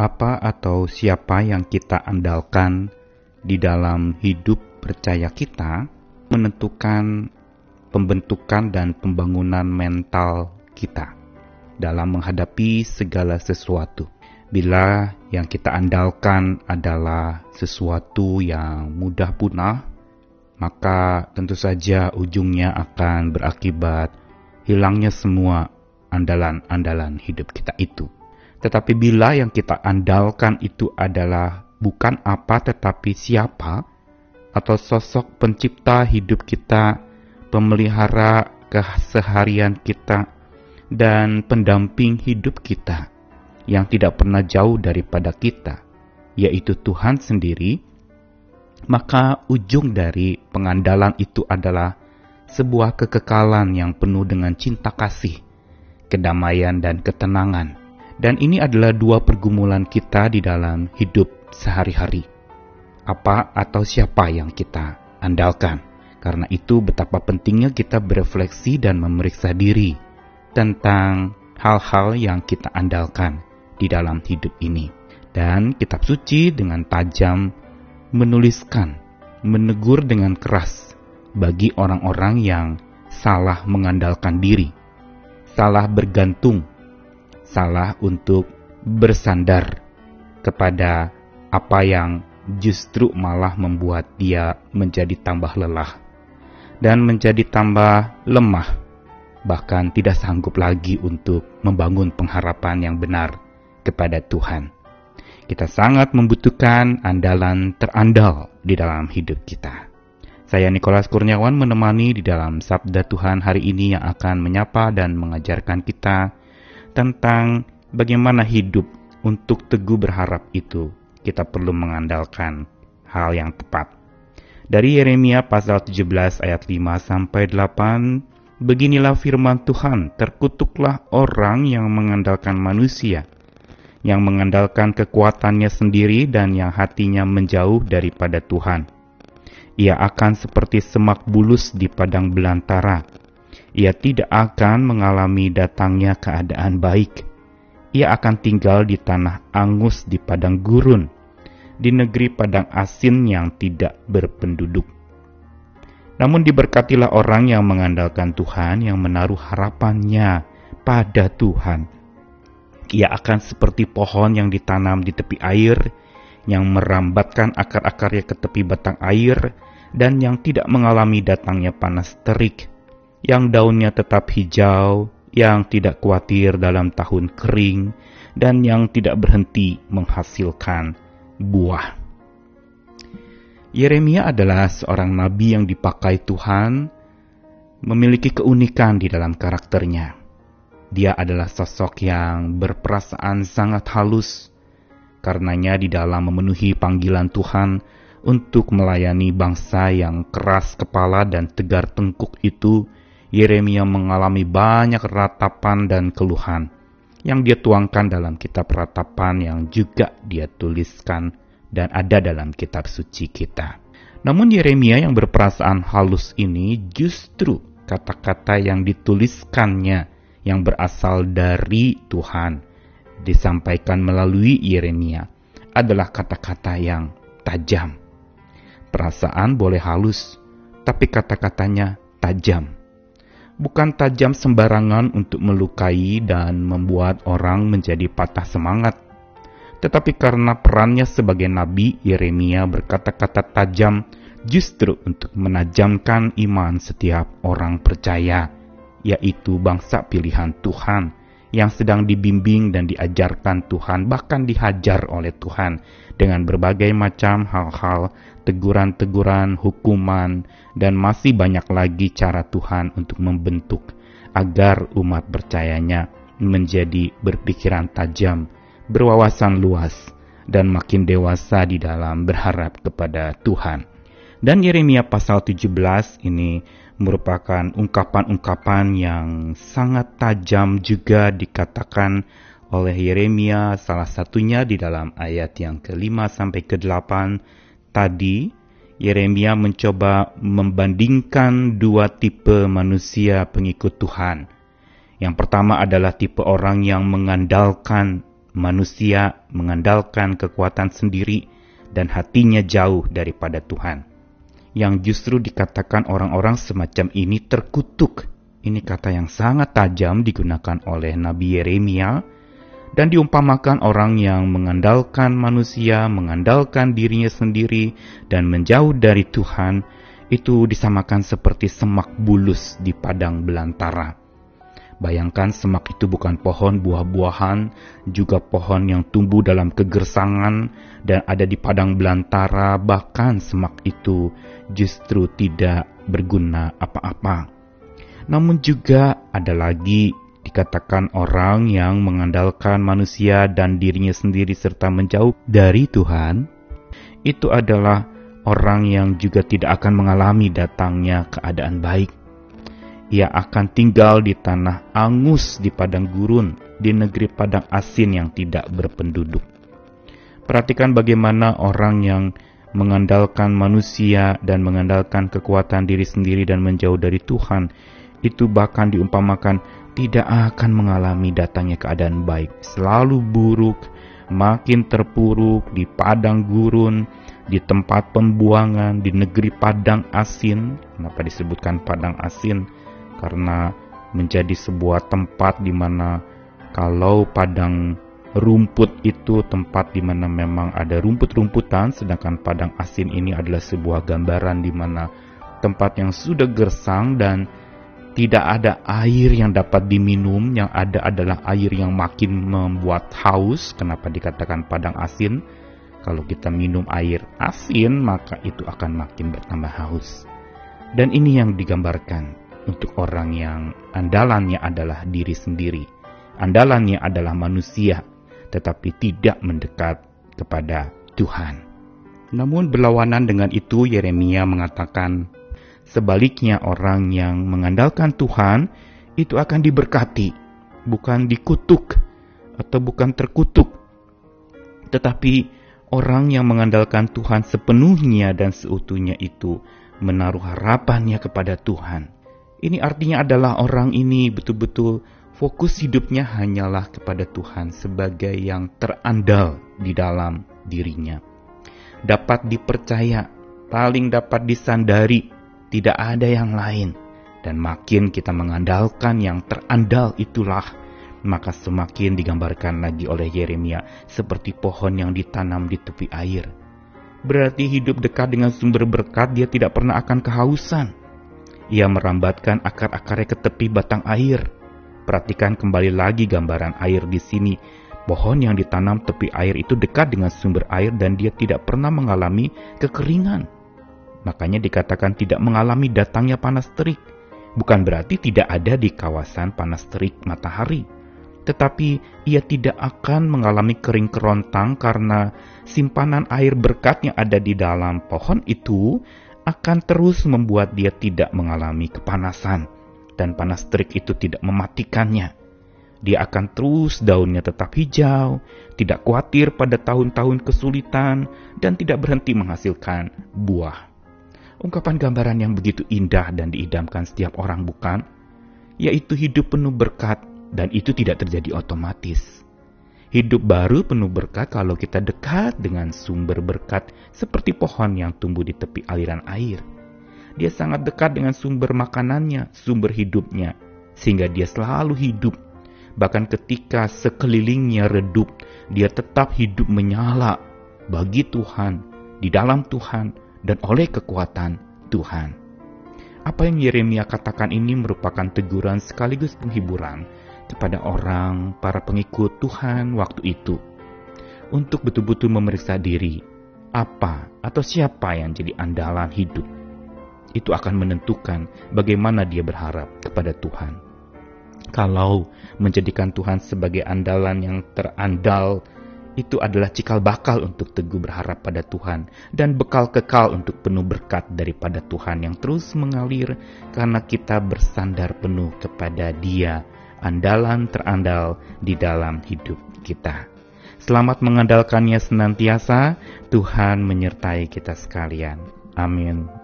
apa atau siapa yang kita andalkan di dalam hidup percaya kita menentukan pembentukan dan pembangunan mental kita dalam menghadapi segala sesuatu. Bila yang kita andalkan adalah sesuatu yang mudah punah, maka tentu saja ujungnya akan berakibat hilangnya semua andalan-andalan hidup kita itu. Tetapi bila yang kita andalkan itu adalah bukan apa tetapi siapa, atau sosok pencipta hidup kita, pemelihara keseharian kita, dan pendamping hidup kita yang tidak pernah jauh daripada kita, yaitu Tuhan sendiri, maka ujung dari pengandalan itu adalah sebuah kekekalan yang penuh dengan cinta kasih, kedamaian, dan ketenangan. Dan ini adalah dua pergumulan kita di dalam hidup sehari-hari. Apa atau siapa yang kita andalkan? Karena itu betapa pentingnya kita berefleksi dan memeriksa diri tentang hal-hal yang kita andalkan di dalam hidup ini. Dan kitab suci dengan tajam menuliskan, menegur dengan keras bagi orang-orang yang salah mengandalkan diri, salah bergantung, salah untuk bersandar kepada apa yang justru malah membuat dia menjadi tambah lelah dan menjadi tambah lemah, bahkan tidak sanggup lagi untuk membangun pengharapan yang benar kepada Tuhan. Kita sangat membutuhkan andalan terandal di dalam hidup kita. Saya Nikolas Kurniawan menemani di dalam Sabda Tuhan hari ini yang akan menyapa dan mengajarkan kita tentang bagaimana hidup untuk teguh berharap itu kita perlu mengandalkan hal yang tepat. Dari Yeremia pasal 17 ayat 5 sampai 8, beginilah firman Tuhan, terkutuklah orang yang mengandalkan manusia yang mengandalkan kekuatannya sendiri dan yang hatinya menjauh daripada Tuhan. Ia akan seperti semak bulus di padang belantara. Ia tidak akan mengalami datangnya keadaan baik. Ia akan tinggal di tanah angus di padang gurun, di negeri padang asin yang tidak berpenduduk. Namun diberkatilah orang yang mengandalkan Tuhan, yang menaruh harapannya pada Tuhan ia akan seperti pohon yang ditanam di tepi air, yang merambatkan akar-akarnya ke tepi batang air, dan yang tidak mengalami datangnya panas terik, yang daunnya tetap hijau, yang tidak khawatir dalam tahun kering, dan yang tidak berhenti menghasilkan buah. Yeremia adalah seorang nabi yang dipakai Tuhan, memiliki keunikan di dalam karakternya. Dia adalah sosok yang berperasaan sangat halus, karenanya di dalam memenuhi panggilan Tuhan untuk melayani bangsa yang keras kepala dan tegar tengkuk itu, Yeremia mengalami banyak ratapan dan keluhan yang dia tuangkan dalam kitab ratapan yang juga dia tuliskan dan ada dalam kitab suci kita. Namun Yeremia yang berperasaan halus ini justru kata-kata yang dituliskannya yang berasal dari Tuhan disampaikan melalui Yeremia adalah kata-kata yang tajam. Perasaan boleh halus, tapi kata-katanya tajam. Bukan tajam sembarangan untuk melukai dan membuat orang menjadi patah semangat, tetapi karena perannya sebagai nabi, Yeremia berkata-kata tajam justru untuk menajamkan iman setiap orang percaya yaitu bangsa pilihan Tuhan yang sedang dibimbing dan diajarkan Tuhan, bahkan dihajar oleh Tuhan dengan berbagai macam hal-hal, teguran-teguran, hukuman, dan masih banyak lagi cara Tuhan untuk membentuk agar umat percayanya menjadi berpikiran tajam, berwawasan luas, dan makin dewasa di dalam berharap kepada Tuhan. Dan Yeremia pasal 17 ini merupakan ungkapan-ungkapan yang sangat tajam juga dikatakan oleh Yeremia salah satunya di dalam ayat yang kelima sampai ke-8 tadi Yeremia mencoba membandingkan dua tipe manusia pengikut Tuhan. Yang pertama adalah tipe orang yang mengandalkan manusia mengandalkan kekuatan sendiri dan hatinya jauh daripada Tuhan. Yang justru dikatakan orang-orang semacam ini terkutuk. Ini kata yang sangat tajam digunakan oleh Nabi Yeremia dan diumpamakan orang yang mengandalkan manusia, mengandalkan dirinya sendiri dan menjauh dari Tuhan itu disamakan seperti semak bulus di padang belantara. Bayangkan semak itu bukan pohon buah-buahan, juga pohon yang tumbuh dalam kegersangan dan ada di padang belantara, bahkan semak itu justru tidak berguna apa-apa. Namun juga ada lagi dikatakan orang yang mengandalkan manusia dan dirinya sendiri serta menjauh dari Tuhan, itu adalah orang yang juga tidak akan mengalami datangnya keadaan baik ia akan tinggal di tanah angus di padang gurun, di negeri padang asin yang tidak berpenduduk. Perhatikan bagaimana orang yang mengandalkan manusia dan mengandalkan kekuatan diri sendiri dan menjauh dari Tuhan, itu bahkan diumpamakan tidak akan mengalami datangnya keadaan baik, selalu buruk, makin terpuruk di padang gurun, di tempat pembuangan, di negeri padang asin. Kenapa disebutkan padang asin? Karena menjadi sebuah tempat di mana kalau padang rumput itu tempat di mana memang ada rumput-rumputan sedangkan padang asin ini adalah sebuah gambaran di mana tempat yang sudah gersang dan tidak ada air yang dapat diminum, yang ada adalah air yang makin membuat haus. Kenapa dikatakan padang asin? Kalau kita minum air asin, maka itu akan makin bertambah haus. Dan ini yang digambarkan untuk orang yang andalannya adalah diri sendiri, andalannya adalah manusia, tetapi tidak mendekat kepada Tuhan. Namun berlawanan dengan itu Yeremia mengatakan, sebaliknya orang yang mengandalkan Tuhan itu akan diberkati, bukan dikutuk atau bukan terkutuk. Tetapi orang yang mengandalkan Tuhan sepenuhnya dan seutuhnya itu menaruh harapannya kepada Tuhan ini artinya adalah orang ini betul-betul fokus hidupnya hanyalah kepada Tuhan sebagai yang terandal di dalam dirinya. Dapat dipercaya, paling dapat disandari, tidak ada yang lain. Dan makin kita mengandalkan yang terandal itulah, maka semakin digambarkan lagi oleh Yeremia seperti pohon yang ditanam di tepi air. Berarti hidup dekat dengan sumber berkat dia tidak pernah akan kehausan ia merambatkan akar-akarnya ke tepi batang air. Perhatikan kembali lagi gambaran air di sini. Pohon yang ditanam tepi air itu dekat dengan sumber air dan dia tidak pernah mengalami kekeringan. Makanya dikatakan tidak mengalami datangnya panas terik. Bukan berarti tidak ada di kawasan panas terik matahari. Tetapi ia tidak akan mengalami kering kerontang karena simpanan air berkat yang ada di dalam pohon itu akan terus membuat dia tidak mengalami kepanasan, dan panas terik itu tidak mematikannya. Dia akan terus daunnya tetap hijau, tidak khawatir pada tahun-tahun kesulitan, dan tidak berhenti menghasilkan buah. Ungkapan gambaran yang begitu indah dan diidamkan setiap orang bukan? Yaitu hidup penuh berkat, dan itu tidak terjadi otomatis. Hidup baru penuh berkat kalau kita dekat dengan sumber berkat seperti pohon yang tumbuh di tepi aliran air. Dia sangat dekat dengan sumber makanannya, sumber hidupnya, sehingga dia selalu hidup. Bahkan ketika sekelilingnya redup, dia tetap hidup menyala bagi Tuhan, di dalam Tuhan, dan oleh kekuatan Tuhan. Apa yang Yeremia katakan ini merupakan teguran sekaligus penghiburan kepada orang, para pengikut Tuhan waktu itu, untuk betul-betul memeriksa diri, apa atau siapa yang jadi andalan hidup. Itu akan menentukan bagaimana dia berharap kepada Tuhan. Kalau menjadikan Tuhan sebagai andalan yang terandal, itu adalah cikal bakal untuk teguh berharap pada Tuhan dan bekal kekal untuk penuh berkat daripada Tuhan yang terus mengalir karena kita bersandar penuh kepada Dia andalan terandal di dalam hidup kita. Selamat mengandalkannya senantiasa, Tuhan menyertai kita sekalian. Amin.